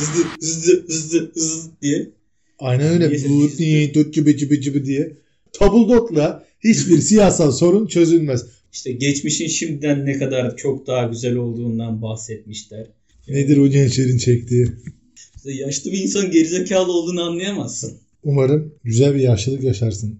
hızlı hızlı hızlı hızlı diye. Aynen öyle. Tut cıbı cıbı cıbı diye. Tabuldotla hiçbir siyasal sorun çözülmez. İşte geçmişin şimdiden ne kadar çok daha güzel olduğundan bahsetmişler. Nedir o gençlerin çektiği? İşte yaşlı bir insan gerizekalı olduğunu anlayamazsın. Umarım güzel bir yaşlılık yaşarsın.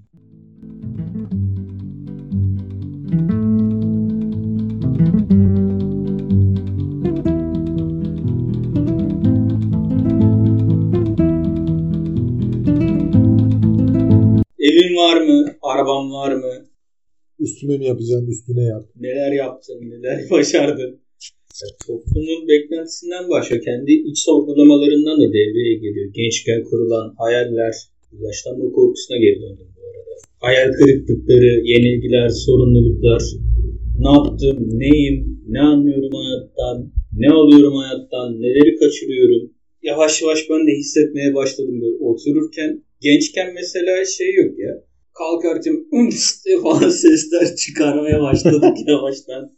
Üstüme mi yapacaksın üstüne yap. Neler yaptın? Neler başardın? Ya toplumun beklentisinden başka kendi iç sorgulamalarından da devreye giriyor. Gençken kurulan hayaller, yaşlanma korkusuna geri döndüm bu arada. Hayal kırıklıkları, yenilgiler, sorumluluklar. Ne yaptım, neyim, ne anlıyorum hayattan, ne alıyorum hayattan, neleri kaçırıyorum. Yavaş yavaş ben de hissetmeye başladım böyle otururken. Gençken mesela şey yok ya. Kalkarken "Üms" diye falan sesler çıkarmaya başladık yavaştan.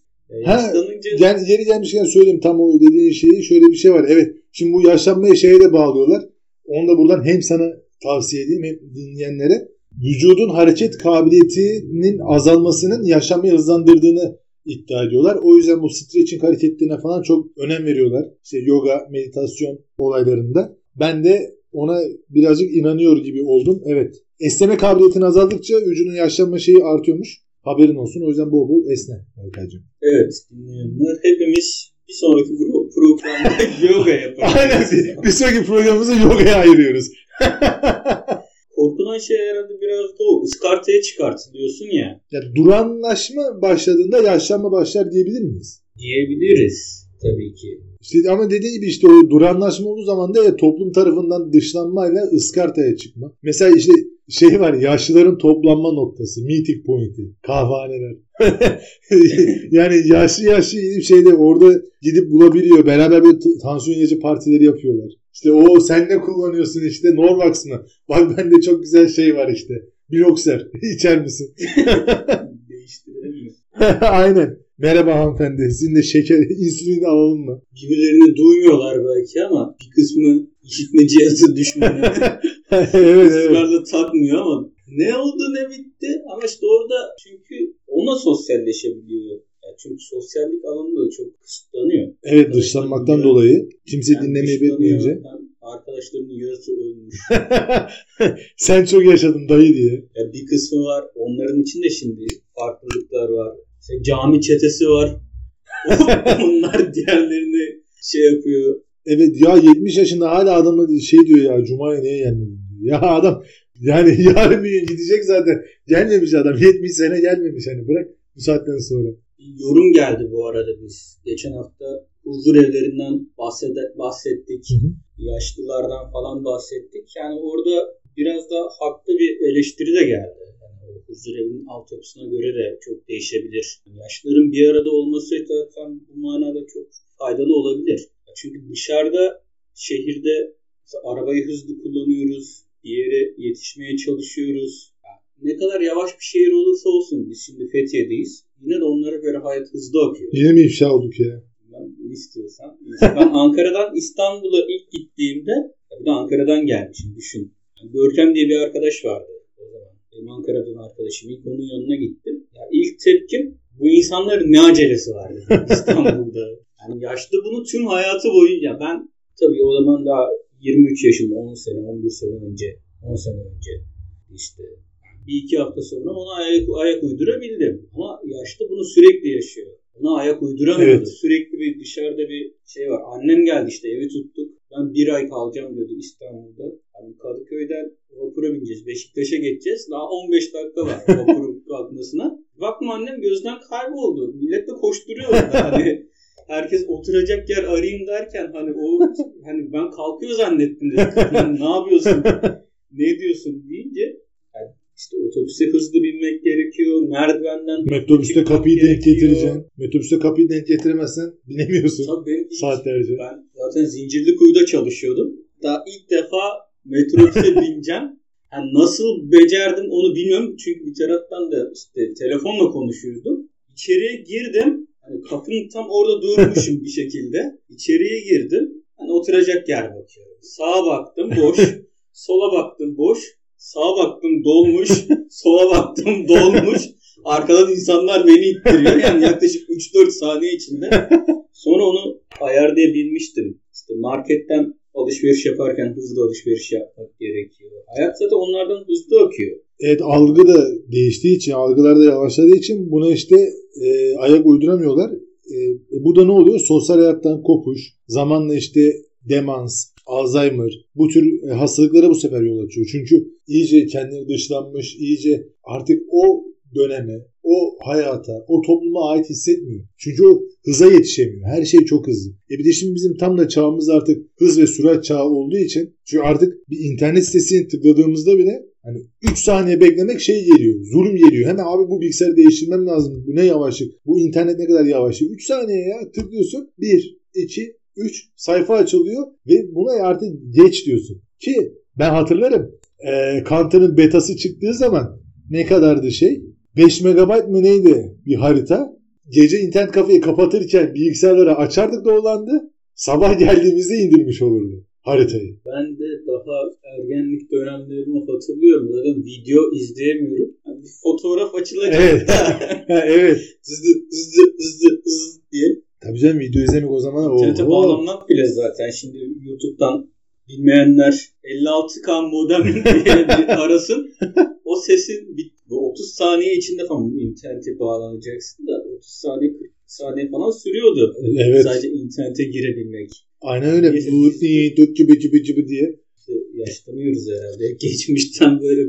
Ya Ha, Gel, yeri gelmişken söyleyeyim tam o dediğin şeyi. Şöyle bir şey var. Evet şimdi bu yaşlanmayı şeye de bağlıyorlar. Onu da buradan hem sana tavsiye edeyim hem dinleyenlere. Vücudun hareket kabiliyetinin azalmasının yaşlanmayı hızlandırdığını iddia ediyorlar. O yüzden bu stretching hareketlerine falan çok önem veriyorlar. İşte yoga, meditasyon olaylarında. Ben de ona birazcık inanıyor gibi oldum. Evet. Esneme kabiliyetin azaldıkça vücudun yaşlanma şeyi artıyormuş. Haberin olsun. O yüzden bol bol esne Erkay'cığım. evet dinleyenler hepimiz bir sonraki pro- programda yoga yapacağız. Aynen. Bir, bir sonraki programımızı yogaya ayırıyoruz. Korkulan şey herhalde biraz da o. Iskartaya çıkartılıyorsun ya. ya duranlaşma başladığında yaşlanma başlar diyebilir miyiz? Diyebiliriz tabii ki. İşte ama dediği gibi işte o duranlaşma olduğu zaman da ya toplum tarafından dışlanmayla ıskartaya çıkma. Mesela işte şey var yaşlıların toplanma noktası, meeting point'i, kahvehaneler. yani yaşlı yaşlı gidip şeyde orada gidip bulabiliyor. Beraber t- tansiyon ilacı partileri yapıyorlar. İşte o sen ne kullanıyorsun işte Norvax mı? Bak bende çok güzel şey var işte. Biloxer. İçer misin? Değiştirelim mi? Aynen. Merhaba hanımefendi. Sizin de şeker, insülin alalım mı? Birbirlerini duymuyorlar belki ama bir kısmı işitme cihazı düşmanı. evet evet. Takmıyor ama ne oldu ne bitti ama işte orada çünkü ona sosyalleşebiliyor. Yani çünkü sosyallik alanı da çok kısıtlanıyor. Evet dışlanmaktan dolayı kimse Hem dinlemeyi bekmeyince. Hem arkadaşlarının yarısı ölmüş. Sen çok yaşadın dayı diye. Ya bir kısmı var. Onların içinde şimdi farklılıklar var. İşte cami çetesi var. Onlar diğerlerini şey yapıyor. Evet ya 70 yaşında hala adamı şey diyor ya Cuma'ya niye gelmedin diyor. Ya adam yani yarın bir gün gidecek zaten. Gelmemiş adam 70 sene gelmemiş hani bırak bu saatten sonra. Yorum geldi bu arada biz. Geçen hafta huzur evlerinden bahsede, bahsettik. Hı hı. Yaşlılardan falan bahsettik. Yani orada biraz da haklı bir eleştiri de geldi. Yani o huzur evinin altyapısına göre de çok değişebilir. Yani yaşlıların bir arada olması zaten bu manada çok faydalı olabilir. Çünkü dışarıda şehirde arabayı hızlı kullanıyoruz. Bir yere yetişmeye çalışıyoruz. Yani ne kadar yavaş bir şehir olursa olsun biz şimdi Fethiye'deyiz. Yine de onlara göre hayat hızlı akıyor. Yine mi ifşa olduk ya? Ben istiyorsan. Ben Ankara'dan İstanbul'a ilk gittiğimde bir de Ankara'dan gelmişim düşün. Görkem diye bir arkadaş vardı. Benim Ankara'dan arkadaşım. İlk onun yanına gittim. Ya ilk tepkim bu insanların ne acelesi var İstanbul'da. Yani yaşlı bunu tüm hayatı boyunca ben tabii o zaman daha 23 yaşında 10 sene 11 sene önce 10 sene önce işte bir iki hafta sonra ona ayak, ayak uydurabildim. Ama yaşlı bunu sürekli yaşıyor. Ona ayak uyduramıyordu. Evet. Sürekli bir dışarıda bir şey var. Annem geldi işte evi tuttuk. Ben bir ay kalacağım diyordu İstanbul'da. Hani Kadıköy'den vapura bineceğiz. Beşiktaş'a geçeceğiz. Daha 15 dakika var vapurun kalkmasına. Baktım annem gözden kayboldu. Millet de koşturuyor orada. Hani herkes oturacak yer arayayım derken hani o hani ben kalkıyor zannettim dedim. Hani ne yapıyorsun? Ne diyorsun deyince yani işte otobüse hızlı binmek gerekiyor. Merdivenden Metrobüste kapıyı denk gerekiyor. getireceksin. Metrobüste kapıyı denk getiremezsen binemiyorsun. Tabii benim ilk- Saatlerce. Ben zaten Zincirlikuyu'da çalışıyordum. Daha ilk defa metrobüse bineceğim. Yani nasıl becerdim onu bilmiyorum. Çünkü bir taraftan da işte telefonla konuşuyordum. İçeriye girdim. Hani kapının tam orada durmuşum bir şekilde. İçeriye girdim. Hani oturacak yer bakıyorum. Sağa baktım boş. sola baktım boş. Sağa baktım dolmuş. sola baktım dolmuş. Arkadan insanlar beni ittiriyor. Yani yaklaşık 3-4 saniye içinde. Sonra onu ayarlayabilmiştim. İşte marketten alışveriş yaparken hızlı alışveriş yapmak gerekiyor. Hayat zaten onlardan hızlı akıyor. Evet algı da değiştiği için, algılar da yavaşladığı için buna işte e, ayak uyduramıyorlar. E, bu da ne oluyor? Sosyal hayattan kopuş, zamanla işte demans, Alzheimer bu tür e, hastalıklara bu sefer yol açıyor. Çünkü iyice kendini dışlanmış, iyice artık o döneme, o hayata, o topluma ait hissetmiyor. Çünkü o hıza yetişemiyor. Her şey çok hızlı. E bir de şimdi bizim tam da çağımız artık hız ve sürat çağı olduğu için çünkü artık bir internet sitesini tıkladığımızda bile hani 3 saniye beklemek şey geliyor. Zulüm geliyor. Hemen abi bu bilgisayarı değiştirmem lazım. Bu ne yavaşlık. Bu internet ne kadar yavaşlık. 3 saniye ya tıklıyorsun. 1, 2, 3 sayfa açılıyor ve buna artık geç diyorsun. Ki ben hatırlarım. E, Counter'ın betası çıktığı zaman ne kadardı şey? 5 megabayt mı neydi bir harita? Gece internet kafeyi kapatırken bilgisayarları açardık dolandı. Sabah geldiğimizde indirmiş olurdu haritayı. Ben de daha ergenlik dönemlerimi hatırlıyorum. Zaten video izleyemiyorum. Yani bir fotoğraf açılacak. Evet. evet. Hızlı hızlı hızlı hızlı diye. Tabii canım video izlemek o zaman İnternete bağlanmak bile zaten. Şimdi YouTube'dan bilmeyenler 56K modem diye arasın. O sesin bir, 30 saniye içinde falan internete bağlanacaksın da 30 saniye 40 saniye falan sürüyordu. Evet. Sadece internete girebilmek. Aynen öyle. Bu diye cıbı cıbı cıbı diye. İşte yaşlanıyoruz herhalde. Geçmişten böyle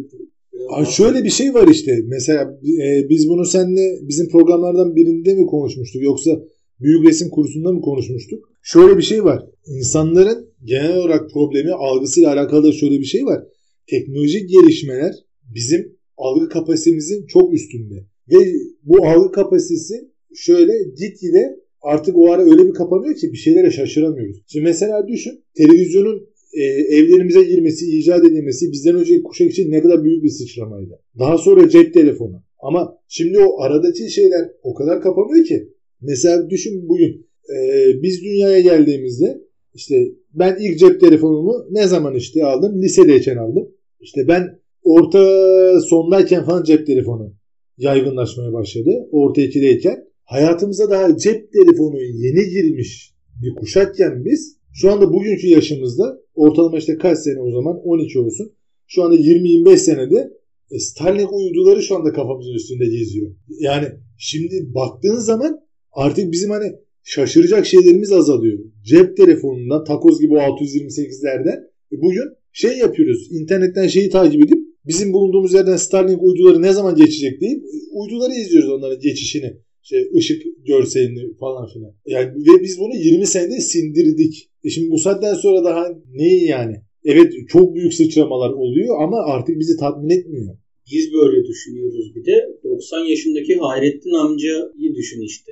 Abi şöyle bir şey var işte. Mesela e, biz bunu seninle bizim programlardan birinde mi konuşmuştuk yoksa büyük resim kursunda mı konuşmuştuk? Şöyle bir şey var. İnsanların genel olarak problemi algısıyla alakalı da şöyle bir şey var. Teknolojik gelişmeler bizim algı kapasitemizin çok üstünde. Ve bu algı kapasitesi şöyle gitgide artık o ara öyle bir kapanıyor ki bir şeylere şaşıramıyoruz. Şimdi mesela düşün televizyonun e, evlerimize girmesi, icat edilmesi bizden önceki kuşak için ne kadar büyük bir sıçramaydı. Daha sonra cep telefonu. Ama şimdi o aradaki şeyler o kadar kapanıyor ki. Mesela düşün bugün e, biz dünyaya geldiğimizde işte ben ilk cep telefonumu ne zaman işte aldım? Lisedeyken aldım. İşte ben orta sondayken falan cep telefonu yaygınlaşmaya başladı. Orta 2'deyken. Hayatımıza daha cep telefonu yeni girmiş bir kuşakken biz şu anda bugünkü yaşımızda ortalama işte kaç sene o zaman 12 olsun. Şu anda 20-25 senede e, Starlink uyduları şu anda kafamızın üstünde geziyor. Yani şimdi baktığın zaman artık bizim hani şaşıracak şeylerimiz azalıyor. Cep telefonundan takoz gibi o 628'lerden e, bugün şey yapıyoruz. İnternetten şeyi takip edip bizim bulunduğumuz yerden Starlink uyduları ne zaman geçecek deyip uyduları izliyoruz onların geçişini. Şey ışık görselini falan filan. Yani ve biz bunu 20 senede sindirdik. E şimdi bu saatten sonra daha neyi yani? Evet çok büyük sıçramalar oluyor ama artık bizi tatmin etmiyor. Biz böyle düşünüyoruz bir de 90 yaşındaki Hayrettin amcayı düşün işte.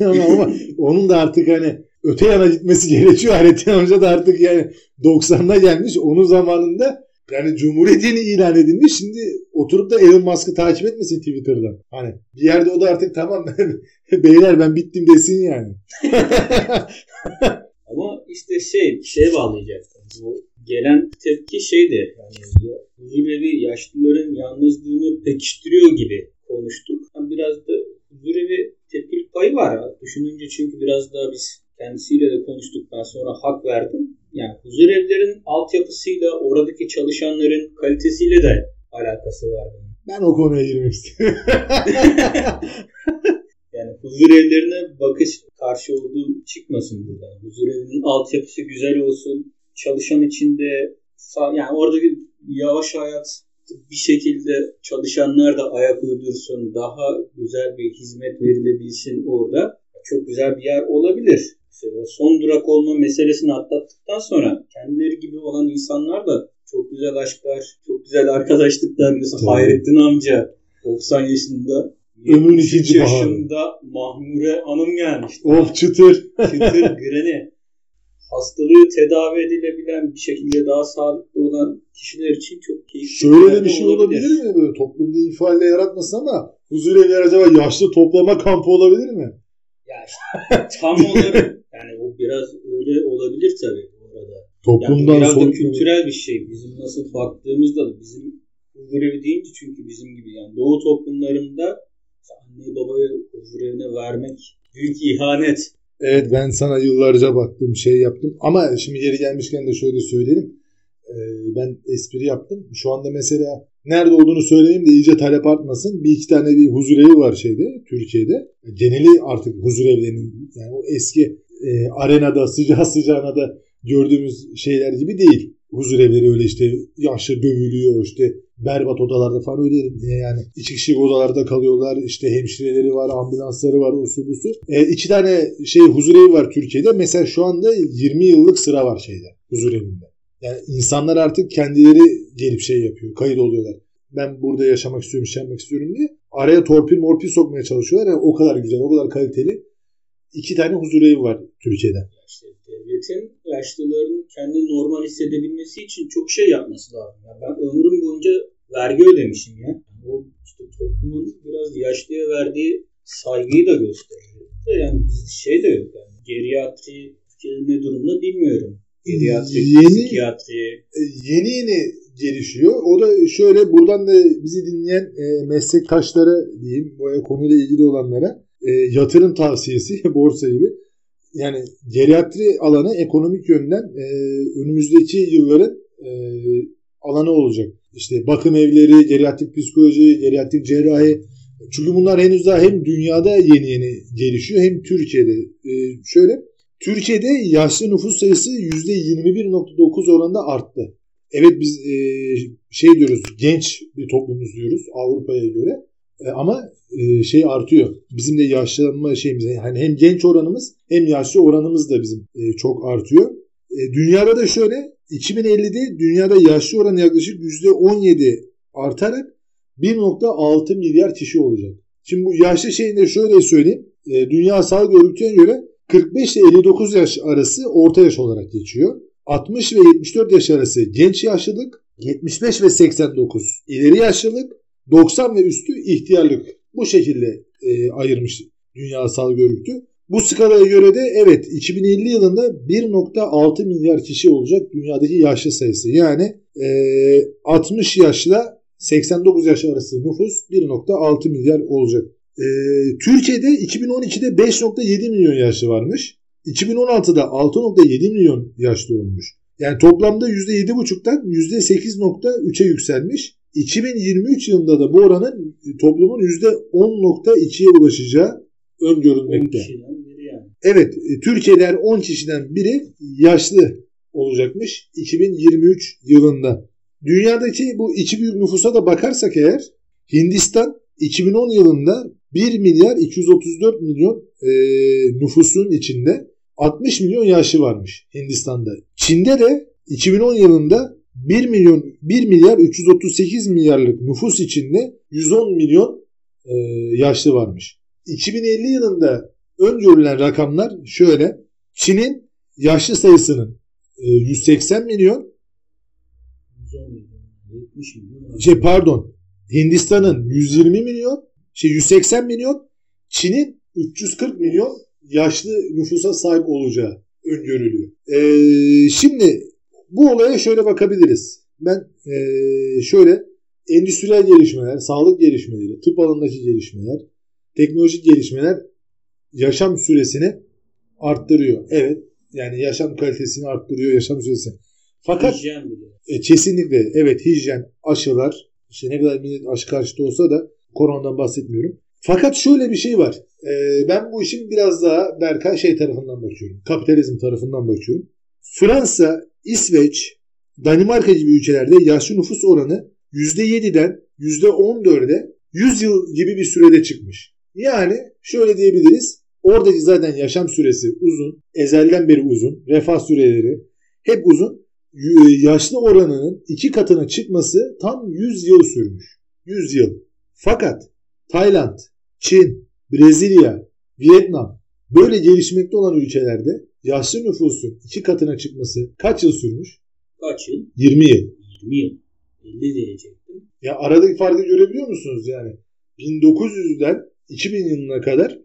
ama, ama onun da artık hani öte yana gitmesi gerekiyor. Hayrettin amca da artık yani 90'da gelmiş. Onun zamanında yani Cumhuriyet yeni ilan edilmiş. Şimdi oturup da Elon Musk'ı takip etmesin Twitter'dan. Hani bir yerde o da artık tamam beyler ben bittim desin yani. Ama işte şey şeye bağlayacaktım. Bu gelen tepki şeydi. Yani huzurevi yaşlıların yalnızlığını pekiştiriyor gibi konuştuk. Yani biraz da huzurevi tepkilik payı var. Düşününce çünkü biraz daha biz kendisiyle de konuştuk. Ben sonra hak verdim. Yani huzur evlerinin altyapısıyla oradaki çalışanların kalitesiyle de alakası var. Ben o konuya girmek istiyorum. yani huzur evlerine bakış karşı olduğum çıkmasın burada. Huzur evinin altyapısı güzel olsun. Çalışan içinde yani oradaki yavaş hayat bir şekilde çalışanlar da ayak uydursun. Daha güzel bir hizmet verilebilsin orada. Çok güzel bir yer olabilir. İşte o son durak olma meselesini atlattıktan sonra kendileri gibi olan insanlar da çok güzel aşklar, çok güzel arkadaşlıklar. Mesela Tabii. Hayrettin amca 90 yaşında Ömrün ikinci yaşında Mahmure Hanım gelmişti. Of çıtır. çıtır greni. Hastalığı tedavi edilebilen bir şekilde daha sağlıklı olan kişiler için çok keyifli. Şöyle de bir şey olabilir. olabilir mi? Böyle toplumda infiale yaratmasın ama huzur evi acaba yaşlı toplama kampı olabilir mi? Ya işte, tam olarak biraz öyle olabilir tabii. Toplumdan yani biraz da kültürel bir şey. Bizim nasıl baktığımızda da bizim huzurevi deyince çünkü bizim gibi yani doğu toplumlarında anne babaya huzurevine vermek büyük ihanet. Evet ben sana yıllarca baktım şey yaptım ama şimdi yeri gelmişken de şöyle söyleyelim. Ee, ben espri yaptım. Şu anda mesela nerede olduğunu söyleyeyim de iyice talep artmasın. Bir iki tane bir huzurevi var şeyde Türkiye'de. Geneli artık huzurevlerinin yani o eski e, arenada sıcağı sıcağına da gördüğümüz şeyler gibi değil. Huzurevleri öyle işte yaşlı dövülüyor işte berbat odalarda falan öyle değil. yani iki kişilik odalarda kalıyorlar işte hemşireleri var ambulansları var usu busu. E, iki tane şey huzurevi var Türkiye'de mesela şu anda 20 yıllık sıra var şeyde huzurevinde. Yani insanlar artık kendileri gelip şey yapıyor kayıt oluyorlar. Ben burada yaşamak istiyorum, şey yapmak istiyorum diye. Araya torpil morpil sokmaya çalışıyorlar. Yani o kadar güzel, o kadar kaliteli. İki tane huzurevi var Türkiye'de. İşte devletin yaşlıların kendi normal hissedebilmesi için çok şey yapması lazım. Yani ben ömrüm boyunca vergi ödemişim ya. O işte toplumun biraz yaşlıya verdiği saygıyı da gösteriyor. Yani şey de yok yani. Geriatri ne durumda bilmiyorum. Geriatri, Yeni- psikiyatri, E, yeni yeni gelişiyor. O da şöyle buradan da bizi dinleyen e, meslektaşlara diyeyim bu konuyla ilgili olanlara e, yatırım tavsiyesi borsa gibi. Yani geriatri alanı ekonomik yönden e, önümüzdeki yılların e, alanı olacak. İşte bakım evleri, geriatrik psikoloji, geriatrik cerrahi. Çünkü bunlar henüz daha hem dünyada yeni yeni gelişiyor hem Türkiye'de. E, şöyle Türkiye'de yaşlı nüfus sayısı %21.9 oranında arttı. Evet biz e, şey diyoruz genç bir toplumuz diyoruz Avrupa'ya göre. E, ama e, şey artıyor. Bizim de yaşlanma şeyimiz hani hem genç oranımız hem yaşlı oranımız da bizim e, çok artıyor. Dünyada da şöyle 2050'de dünyada yaşlı oranı yaklaşık %17 artarak 1.6 milyar kişi olacak. Şimdi bu yaşlı şeyini de şöyle söyleyeyim. Dünya Sağlık Örgütü'ne göre 45 ile 59 yaş arası orta yaş olarak geçiyor. 60 ve 74 yaş arası genç yaşlılık, 75 ve 89 ileri yaşlılık, 90 ve üstü ihtiyarlık. Bu şekilde e, ayırmış Dünya Sağlık Örgütü. Bu skalaya göre de evet 2050 yılında 1.6 milyar kişi olacak dünyadaki yaşlı sayısı. Yani e, 60 yaşla 89 yaş arası nüfus 1.6 milyar olacak. E, Türkiye'de 2012'de 5.7 milyon yaşlı varmış. 2016'da 6.7 milyon yaşlı olmuş. Yani toplamda %7.5'tan %8.3'e yükselmiş. 2023 yılında da bu oranın toplumun %10.2'ye ulaşacağı 10 öngörülmekte. yani. Evet, e, Türkiye'de her 10 kişiden biri yaşlı olacakmış 2023 yılında. Dünyadaki bu iki büyük nüfusa da bakarsak eğer Hindistan 2010 yılında 1 milyar 234 milyon e, nüfusun içinde 60 milyon yaşlı varmış Hindistan'da. Çin'de de 2010 yılında 1 milyon 1 milyar 338 milyarlık nüfus içinde 110 milyon e, yaşlı varmış. 2050 yılında öngörülen rakamlar şöyle. Çin'in yaşlı sayısının e, 180 milyon, 110 milyon, 70 milyon. şey pardon, Hindistan'ın 120 milyon, şey 180 milyon, Çin'in 340 milyon yaşlı nüfusa sahip olacağı öngörülüyor. E, şimdi bu olaya şöyle bakabiliriz. Ben e, şöyle endüstriyel gelişmeler, sağlık gelişmeleri, tıp alanındaki gelişmeler, teknolojik gelişmeler yaşam süresini arttırıyor. Evet. Yani yaşam kalitesini arttırıyor, yaşam süresini. Fakat Hijyen bile. e, kesinlikle evet hijyen, aşılar, işte ne kadar millet aşı karşıtı olsa da koronadan bahsetmiyorum. Fakat şöyle bir şey var. E, ben bu işin biraz daha Berkay şey tarafından bakıyorum. Kapitalizm tarafından bakıyorum. Fransa, İsveç, Danimarka gibi ülkelerde yaşlı nüfus oranı %7'den %14'e 100 yıl gibi bir sürede çıkmış. Yani şöyle diyebiliriz. Oradaki zaten yaşam süresi uzun. Ezelden beri uzun. Refah süreleri hep uzun. Y- Yaşlı oranının iki katına çıkması tam 100 yıl sürmüş. 100 yıl. Fakat Tayland, Çin, Brezilya, Vietnam böyle gelişmekte olan ülkelerde yaşlı nüfusun iki katına çıkması kaç yıl sürmüş? Kaç yıl? 20 yıl. 20 yıl. 50 diyecektim. Ya aradaki farkı görebiliyor musunuz yani? 1900'den 2000 yılına kadar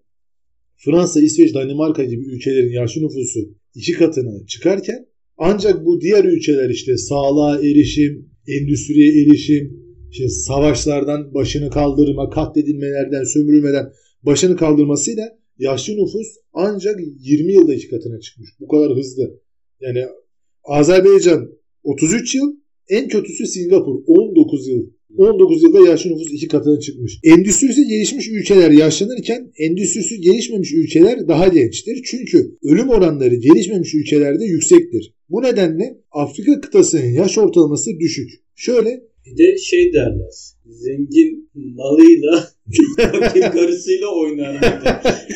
Fransa, İsveç, Danimarka gibi ülkelerin yaşlı nüfusu iki katına çıkarken Ancak bu diğer ülkeler işte sağlığa erişim, endüstriye erişim, işte savaşlardan başını kaldırma, katledilmelerden, sömürülmeden başını kaldırmasıyla yaşlı nüfus ancak 20 yılda iki katına çıkmış. Bu kadar hızlı. Yani Azerbaycan 33 yıl, en kötüsü Singapur 19 yıl 19 yılda yaşlı nüfus iki katına çıkmış. Endüstrisi gelişmiş ülkeler yaşlanırken endüstrisi gelişmemiş ülkeler daha gençtir. Çünkü ölüm oranları gelişmemiş ülkelerde yüksektir. Bu nedenle Afrika kıtasının yaş ortalaması düşük. Şöyle bir de şey derler. Zengin malıyla karısıyla oynar.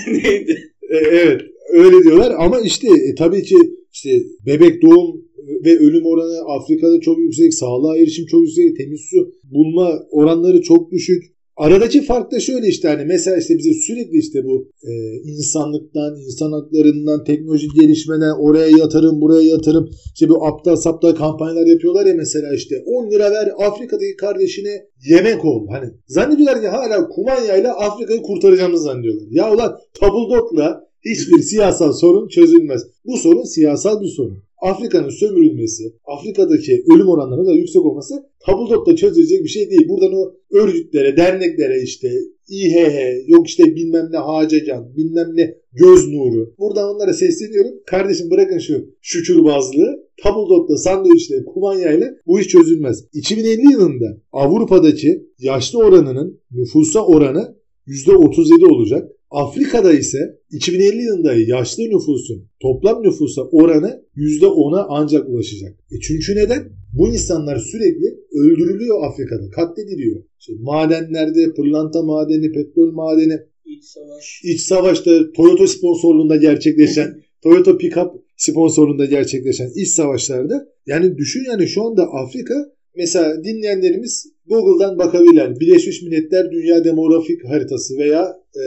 Neydi? E, evet öyle diyorlar ama işte e, tabii ki işte bebek doğum ve ölüm oranı Afrika'da çok yüksek, sağlığa erişim çok yüksek, temiz su bulma oranları çok düşük. Aradaki fark da şöyle işte hani mesela işte bize sürekli işte bu e, insanlıktan, insan haklarından, teknolojik gelişmeden oraya yatırım, buraya yatırım. İşte bu aptal saptal kampanyalar yapıyorlar ya mesela işte 10 lira ver Afrika'daki kardeşine yemek ol. Hani zannediyorlar ki hala kumanyayla Afrika'yı kurtaracağımızı zannediyorlar. Ya ulan tabuldotla hiçbir siyasal sorun çözülmez. Bu sorun siyasal bir sorun. Afrika'nın sömürülmesi, Afrika'daki ölüm oranlarının da yüksek olması tabldot'ta çözülecek bir şey değil. Buradan o örgütlere, derneklere işte İHH, yok işte bilmem ne Hacecan, bilmem ne göz nuru. Buradan onlara sesleniyorum. Kardeşim bırakın şu şükürbazlığı. Tabldot'ta, sandviçle, kumanyayla bu iş çözülmez. 2050 yılında Avrupa'daki yaşlı oranının nüfusa oranı %37 olacak. Afrika'da ise 2050 yılında yaşlı nüfusun toplam nüfusa oranı %10'a ancak ulaşacak. E çünkü neden? Bu insanlar sürekli öldürülüyor Afrika'da, katlediliyor. İşte madenlerde, pırlanta madeni, petrol madeni, iç savaş. İç savaşta Toyota sponsorluğunda gerçekleşen, Toyota pickup sponsorluğunda gerçekleşen iç savaşlarda yani düşün yani şu anda Afrika mesela dinleyenlerimiz Google'dan bakabilirler. Birleşmiş Milletler Dünya Demografik Haritası veya e,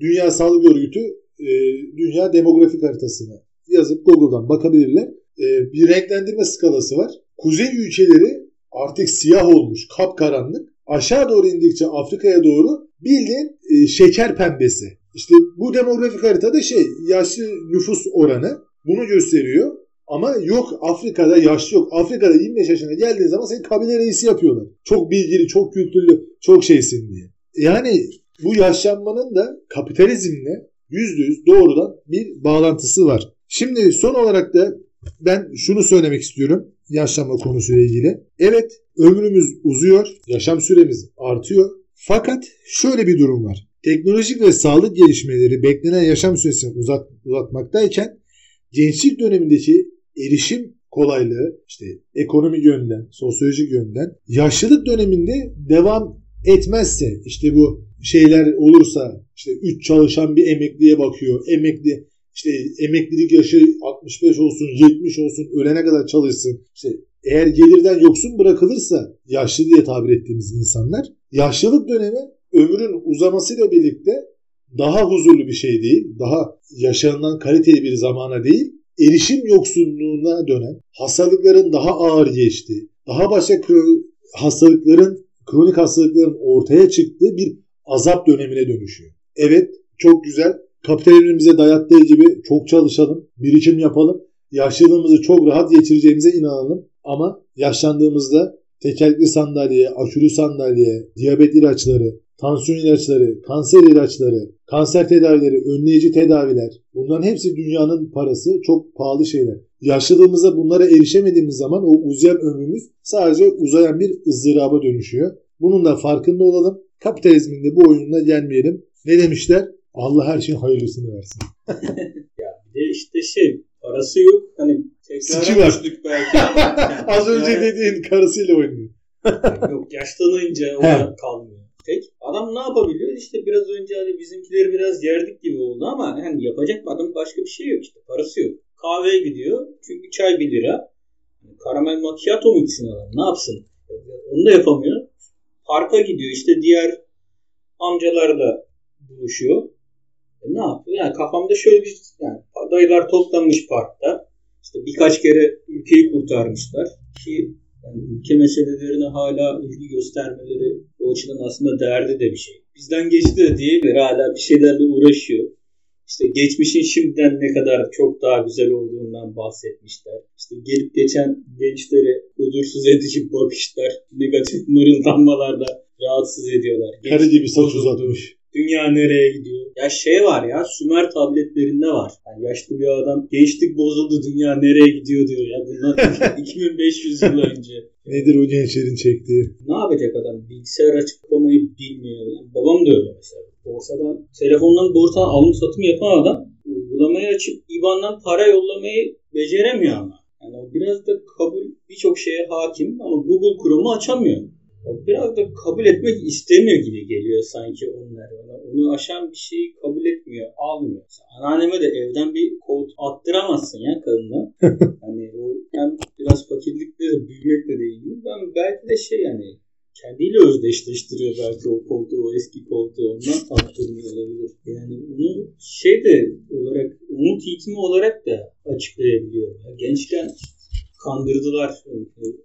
Dünya Sağlık Örgütü e, Dünya Demografik Haritasını yazıp Google'dan bakabilirler. E, bir renklendirme skalası var. Kuzey ülkeleri artık siyah olmuş, kapkaranlık. Aşağı doğru indikçe Afrika'ya doğru bildiğin e, şeker pembesi. İşte bu demografik haritada şey yaşlı nüfus oranı bunu gösteriyor. Ama yok Afrika'da yaşlı yok. Afrika'da 25 yaşına geldiğin zaman seni kabile reisi yapıyorlar. Çok bilgili, çok kültürlü, çok şeysin diye. Yani bu yaşlanmanın da kapitalizmle %100 doğrudan bir bağlantısı var. Şimdi son olarak da ben şunu söylemek istiyorum yaşlanma konusuyla ilgili. Evet ömrümüz uzuyor, yaşam süremiz artıyor. Fakat şöyle bir durum var. Teknolojik ve sağlık gelişmeleri beklenen yaşam süresini uzat, uzatmaktayken gençlik dönemindeki erişim kolaylığı işte ekonomik yönden, sosyolojik yönden yaşlılık döneminde devam etmezse işte bu şeyler olursa işte 3 çalışan bir emekliye bakıyor. Emekli işte emeklilik yaşı 65 olsun, 70 olsun, ölene kadar çalışsın. İşte eğer gelirden yoksun bırakılırsa yaşlı diye tabir ettiğimiz insanlar yaşlılık dönemi ömrün uzamasıyla birlikte daha huzurlu bir şey değil, daha yaşanılan kaliteli bir zamana değil, erişim yoksunluğuna dönen, hastalıkların daha ağır geçtiği, daha başka hastalıkların, kronik hastalıkların ortaya çıktığı bir azap dönemine dönüşüyor. Evet, çok güzel. Kapitalizmin bize dayattığı gibi çok çalışalım, birikim yapalım. Yaşlılığımızı çok rahat geçireceğimize inanalım. Ama yaşlandığımızda tekerlekli sandalye, aşırı sandalye, diyabet ilaçları, tansiyon ilaçları, kanser ilaçları, kanser tedavileri, önleyici tedaviler bunların hepsi dünyanın parası çok pahalı şeyler. Yaşlılığımızda bunlara erişemediğimiz zaman o uzayan ömrümüz sadece uzayan bir ızdıraba dönüşüyor. Bunun da farkında olalım. Kapitalizmin de bu oyununa gelmeyelim. Ne demişler? Allah her şeyin hayırlısını versin. ya bir de işte şey parası yok. Hani tekrar düştük belki. Az önce dediğin karısıyla oynuyor. yok yaşlanınca ona kalmıyor tek. Adam ne yapabiliyor? İşte biraz önce hani bizimkileri biraz yerdik gibi oldu ama yani yapacak adam başka bir şey yok işte. Parası yok. Kahveye gidiyor. Çünkü çay 1 lira. Karamel macchiato mu içsin adam? Ne yapsın? Onu da yapamıyor. Parka gidiyor. İşte diğer amcalarla buluşuyor. E ne yapıyor? Yani kafamda şöyle bir yani dayılar toplanmış parkta. İşte birkaç kere ülkeyi kurtarmışlar. Ki yani ülke meselelerine hala ilgi göstermeleri o açıdan aslında değerli de bir şey. Bizden geçti de diyebilir hala bir şeylerle uğraşıyor. İşte geçmişin şimdiden ne kadar çok daha güzel olduğundan bahsetmişler. İşte gelip geçen gençleri huzursuz edici bakışlar, negatif mırıldanmalarla rahatsız ediyorlar. Kare Gençlik gibi saç uzatmış. Dünya nereye gidiyor? Ya şey var ya Sümer tabletlerinde var. Yani yaşlı bir adam gençlik bozuldu dünya nereye gidiyor diyor ya bundan 2500 yıl önce. Nedir o gençlerin çektiği? Ne yapacak adam? Bilgisayar açıklamayı bilmiyor. Yani babam da öyle mesela. Borsadan, telefondan borsadan alım satım yapan adam uygulamayı açıp IBAN'dan para yollamayı beceremiyor ama. Yani o biraz da kabul birçok şeye hakim ama Google Chrome'u açamıyor. O biraz da kabul etmek istemiyor gibi geliyor sanki onlar. Ona, onu aşan bir şeyi kabul etmiyor, almıyor. Anneanneme de evden bir kod attıramazsın ya kadına. hani o hem biraz fakirlikle de büyümekle de ilgili. Ben belki de şey yani kendiyle özdeşleştiriyor belki o koltuğu, o eski koltuğu ondan attırmıyor olabilir. Yani bunu şey de olarak, umut eğitimi olarak da açıklayabiliyor. Ya gençken kandırdılar.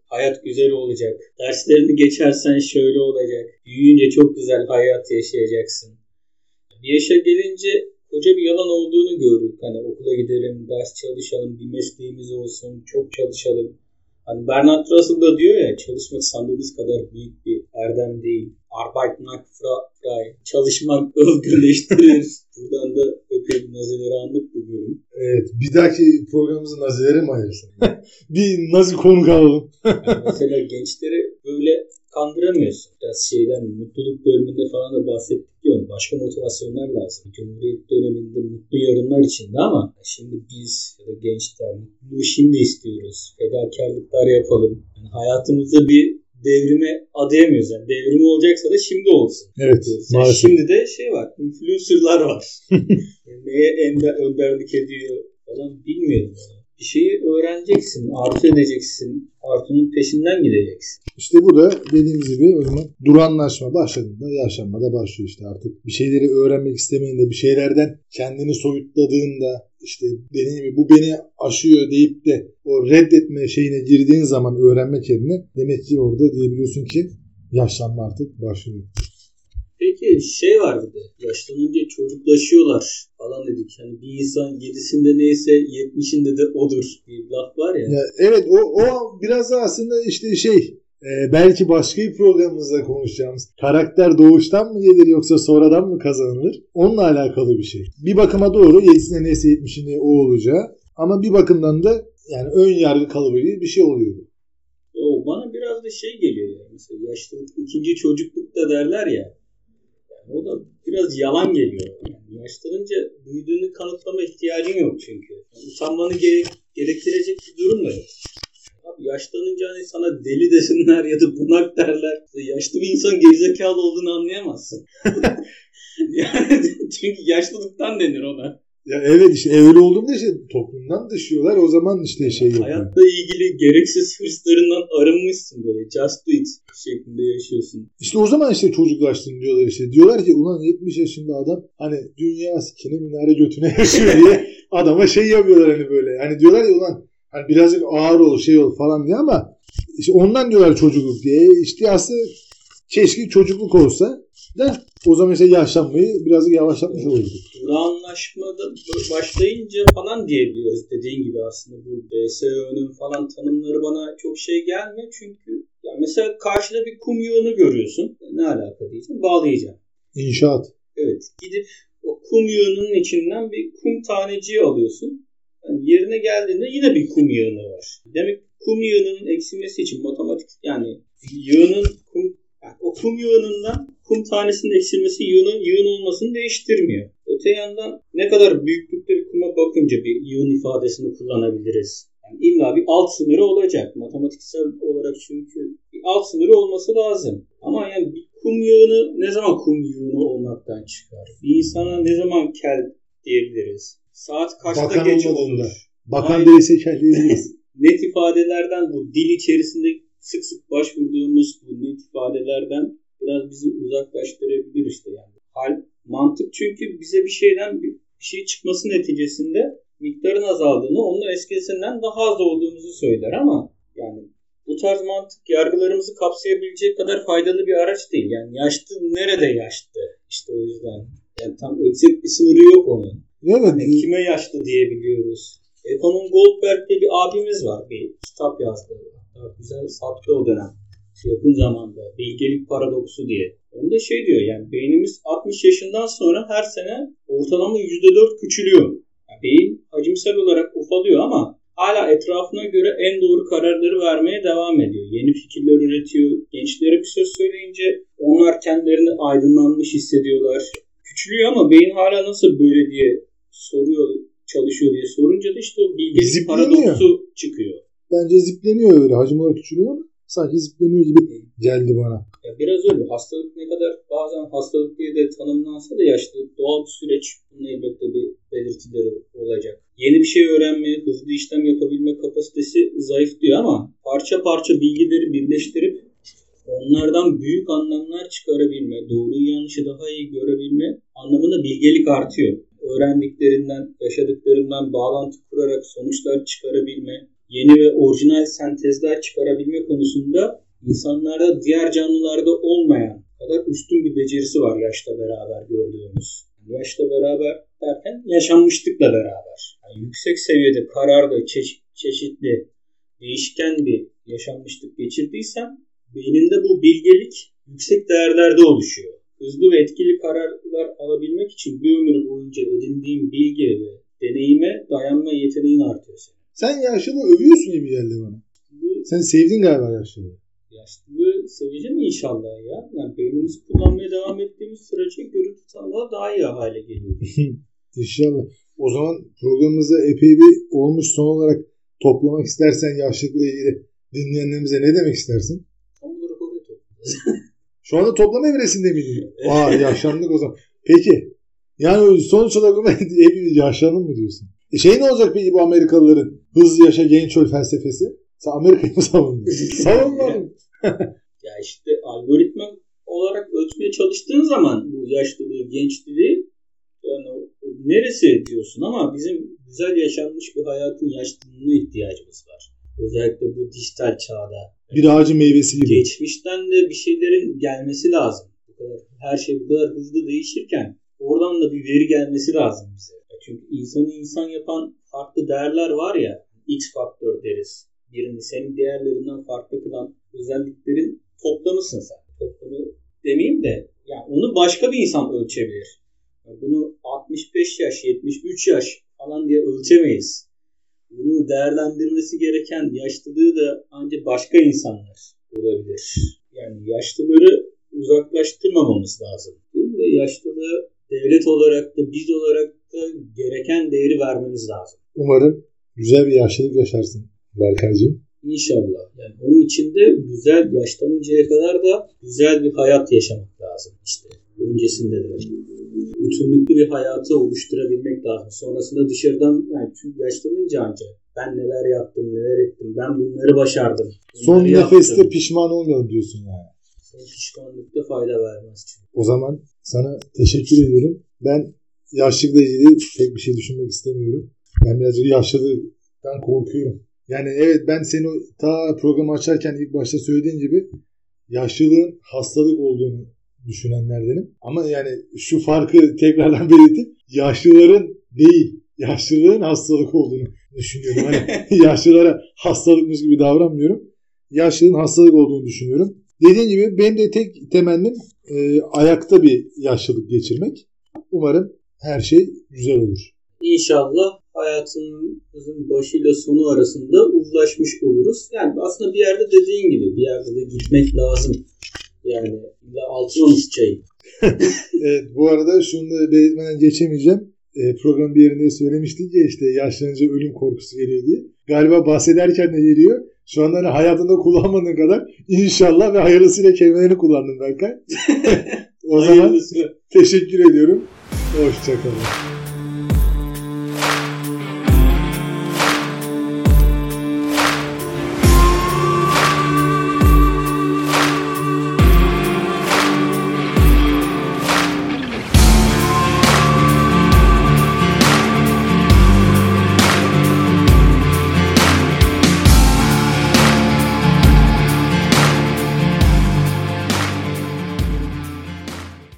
Hayat güzel olacak. Derslerini geçersen şöyle olacak. Büyüyünce çok güzel hayat yaşayacaksın. Bir yaşa gelince koca bir yalan olduğunu gördük. Hani okula gidelim, ders çalışalım, bir mesleğimiz olsun, çok çalışalım. Hani Bernard Russell da diyor ya çalışmak sandığınız kadar büyük bir erdem değil. Arbeit macht frei. Çalışmak özgürleştirir. Buradan da epey bir nazeleri andık bu bölüm. Evet. Bir dahaki programımızı nazilere mi ayırsın? bir nazi konuk alalım. Yani mesela gençleri böyle kandıramıyorsun. Biraz şeyden mutluluk bölümünde falan da bahsettik ya onu. Başka motivasyonlar lazım. Cumhuriyet döneminde mutlu yarınlar içinde ama şimdi biz ya da gençler mutluluğu şimdi istiyoruz. Fedakarlıklar yapalım. Yani hayatımızda bir devrime adayamıyoruz. Yani devrim olacaksa da şimdi olsun. Evet. Yani Maalesef. şimdi de şey var. Influencer'lar var. Neye ender, önderlik ediyor falan bilmiyorum. Bir şeyi öğreneceksin, arzu edeceksin, artunun peşinden gideceksin. İşte burada dediğimiz gibi o zaman duranlaşma başladığında yaşanma da başlıyor işte artık. Bir şeyleri öğrenmek istemeyinde bir şeylerden kendini soyutladığında işte dediğim gibi bu beni aşıyor deyip de o reddetme şeyine girdiğin zaman öğrenmek yerine demek ki orada diyebiliyorsun ki yaşlanma artık başlıyor. Peki şey var bir de yaşlanınca çocuklaşıyorlar falan dedik. Hani bir insan yedisinde neyse yetmişinde de odur diye bir laf var ya. Ya evet o, o biraz da aslında işte şey e, belki başka bir programımızda konuşacağımız karakter doğuştan mı gelir yoksa sonradan mı kazanılır? Onunla alakalı bir şey. Bir bakıma doğru 7'sinde neyse 70'inde o olacağı ama bir bakımdan da yani ön yargı kalıbı gibi bir şey oluyor. bu. O bana biraz da şey geliyor ya. Mesela yaşlılık ikinci çocuklukta derler ya. Yani o da biraz yalan geliyor. Yani yaşlanınca büyüdüğünü kanıtlama ihtiyacın yok çünkü. Yani utanmanı gerek, gerektirecek bir durum da yok. Abi yaşlanınca hani sana deli desinler ya da bunak derler. Yaşlı bir insan gerizekalı olduğunu anlayamazsın. yani çünkü yaşlılıktan denir ona. Ya evet işte öyle olduğunda işte toplumdan dışıyorlar o zaman işte şey yapıyor. Hayatla ilgili gereksiz hırslarından arınmışsın böyle. Just do it şeklinde yaşıyorsun. İşte o zaman işte çocuklaştın diyorlar işte. Diyorlar ki ulan 70 yaşında adam hani dünya sikine minare götüne yaşıyor diye adama şey yapıyorlar hani böyle. Hani diyorlar ya ulan hani birazcık ağır ol şey ol falan diye ama işte ondan diyorlar çocukluk diye. İşte aslında keşke çocukluk olsa da o zaman işte yaşlanmayı birazcık yavaşlatmış olurduk. Durağanlaşmada başlayınca falan diyebiliyoruz dediğin gibi aslında bu BSÖ'nün falan tanımları bana çok şey gelmiyor çünkü ya mesela karşıda bir kum yığını görüyorsun. Ne alaka diyeceğim? Bağlayacağım. İnşaat. Evet. Gidip o kum yığınının içinden bir kum taneciği alıyorsun. Yani yerine geldiğinde yine bir kum yığını var. Demek kum yığınının eksilmesi için matematik yani yığının kum yani o kum yığınından kum tanesinin eksilmesi yığının yığın olmasını değiştirmiyor. Öte yandan ne kadar büyüklükte bir kuma bakınca bir yığın ifadesini kullanabiliriz. Yani illa bir alt sınırı olacak. Matematiksel olarak çünkü bir alt sınırı olması lazım. Ama yani bir kum yığını ne zaman kum yığını olmaktan çıkar? Bir insana ne zaman kel diyebiliriz? Saat kaçta Bakan geç olur? Bakan değilse kendiyiz. net ifadelerden bu dil içerisinde sık sık başvurduğumuz bu net ifadelerden biraz bizi uzaklaştırabilir işte yani. Hal, mantık çünkü bize bir şeyden bir şey çıkması neticesinde miktarın azaldığını, onun eskisinden daha az olduğumuzu söyler ama yani bu tarz mantık yargılarımızı kapsayabilecek kadar faydalı bir araç değil. Yani yaşlı nerede yaşlı? İşte o yüzden. Yani tam eksik bir sınırı yok onun. Evet. Hani kime yaşlı diyebiliyoruz. Ekonom Goldberg diye bir abimiz var. Bir kitap yazdı. Güzel sattı o dönem. Yakın zamanda. Bilgelik paradoksu diye. Onda şey diyor yani beynimiz 60 yaşından sonra her sene ortalama %4 küçülüyor. Yani beyin hacimsel olarak ufalıyor ama hala etrafına göre en doğru kararları vermeye devam ediyor. Yeni fikirler üretiyor. Gençlere bir söz söyleyince onlar kendilerini aydınlanmış hissediyorlar. Küçülüyor ama beyin hala nasıl böyle diye soruyor, çalışıyor diye sorunca da işte o bilgelik Zipleniyor. paradoksu çıkıyor. Bence zipleniyor öyle. Hacim olarak küçülüyor ama sanki zipleniyor gibi geldi bana. Ya biraz öyle. Hastalık ne kadar bazen hastalık diye de tanımlansa da yaşlılık doğal bir süreç. Bunun elbette bir belirtileri olacak. Yeni bir şey öğrenme, hızlı işlem yapabilme kapasitesi zayıflıyor ama parça parça bilgileri birleştirip onlardan büyük anlamlar çıkarabilme, doğruyu yanlışı daha iyi görebilme anlamında bilgelik artıyor. Öğrendiklerinden, yaşadıklarından bağlantı kurarak sonuçlar çıkarabilme, yeni ve orijinal sentezler çıkarabilme konusunda insanlarda diğer canlılarda olmayan kadar üstün bir becerisi var yaşla beraber gördüğümüz. Yaşla beraber derken yaşanmışlıkla beraber. Yani yüksek seviyede kararlı, çeşit, çeşitli, değişken bir yaşanmışlık geçirdiysem beyninde bu bilgelik yüksek değerlerde oluşuyor. Hızlı ve etkili kararlar alabilmek için bir ömür boyunca edindiğim bilgi ve deneyime dayanma yeteneğin artıyor. Sen yaşlılığı övüyorsun gibi geldi bana. Sen sevdin galiba yaşlılığı. yaşlılığı seveceğim inşallah ya. Yani beynimizi kullanmaya devam ettiğimiz sürece görüntü tanıma daha iyi hale geliyor. İnşallah. O zaman programımızda epey bir olmuş son olarak toplamak istersen yaşlılıkla ilgili dinleyenlerimize ne demek istersin? Tam olarak oraya topluyoruz. Şu anda toplama evresinde miydin? Aa yaşlandık o zaman. Peki. Yani sonuç olarak yaşlandın mı diyorsun? E şey ne olacak peki bu Amerikalıların hızlı yaşa genç öl felsefesi? Sen Amerika'yı mı savundun? Savunmadın. Ya işte algoritma olarak ölçmeye çalıştığın zaman bu yaşlılığı, gençliği yani neresi diyorsun ama bizim güzel yaşanmış bir hayatın yaşlılığına ihtiyacımız var. Özellikle bu dijital çağda. Bir ağacın meyvesi gibi. Geçmişten de bir şeylerin gelmesi lazım. Her şey bu kadar hızlı değişirken oradan da bir veri gelmesi lazım bize. Çünkü insanı insan yapan farklı değerler var ya. X faktör deriz. Birini senin değerlerinden farklı kılan özelliklerin toplamısın sen. Toplamı demeyeyim de yani onu başka bir insan ölçebilir. Ya Bunu 65 yaş, 73 yaş falan diye ölçemeyiz. Bunu değerlendirmesi gereken yaşlılığı da ancak başka insanlar olabilir. Yani yaşlıları uzaklaştırmamamız lazım. Ve yaşlılığı devlet olarak da biz olarak gereken değeri vermemiz lazım. Umarım güzel bir yaşlılık yaşarsın Berkaycığım. İnşallah. Yani onun için de güzel yaşlanıncaya kadar da güzel bir hayat yaşamak lazım işte. Öncesinde de bütünlüklü bir hayatı oluşturabilmek lazım. Sonrasında dışarıdan yani çünkü yaşlanınca ancak ben neler yaptım, neler ettim, ben bunları başardım. Son bunları yaptım. nefeste pişman olmayalım diyorsun yani. Son pişmanlıkta fayda vermez çünkü. O zaman sana teşekkür ediyorum. Ben yaşlılıkla ilgili pek bir şey düşünmek istemiyorum. Ben birazcık yaşlılıktan korkuyorum. Yani evet ben seni ta programı açarken ilk başta söylediğin gibi yaşlılığın hastalık olduğunu düşünenlerdenim. Ama yani şu farkı tekrardan belirtip yaşlıların değil yaşlılığın hastalık olduğunu düşünüyorum. Hani yaşlılara hastalıkmış gibi davranmıyorum. Yaşlılığın hastalık olduğunu düşünüyorum. Dediğim gibi benim de tek temennim e, ayakta bir yaşlılık geçirmek. Umarım her şey güzel olur. İnşallah hayatımızın başıyla sonu arasında uzlaşmış oluruz. Yani aslında bir yerde dediğin gibi bir yerde de gitmek lazım. Yani illa altın çayı. Evet, bu arada şunu da belirtmeden geçemeyeceğim. E, programın bir yerinde söylemiştik ya işte yaşlanınca ölüm korkusu geliyor diye. Galiba bahsederken de geliyor. Şu anda hani hayatında kullanmadığın kadar inşallah ve hayırlısıyla kelimelerini kullandın Berkay. o zaman Hayırlısı. teşekkür ediyorum. Hoşçakalın.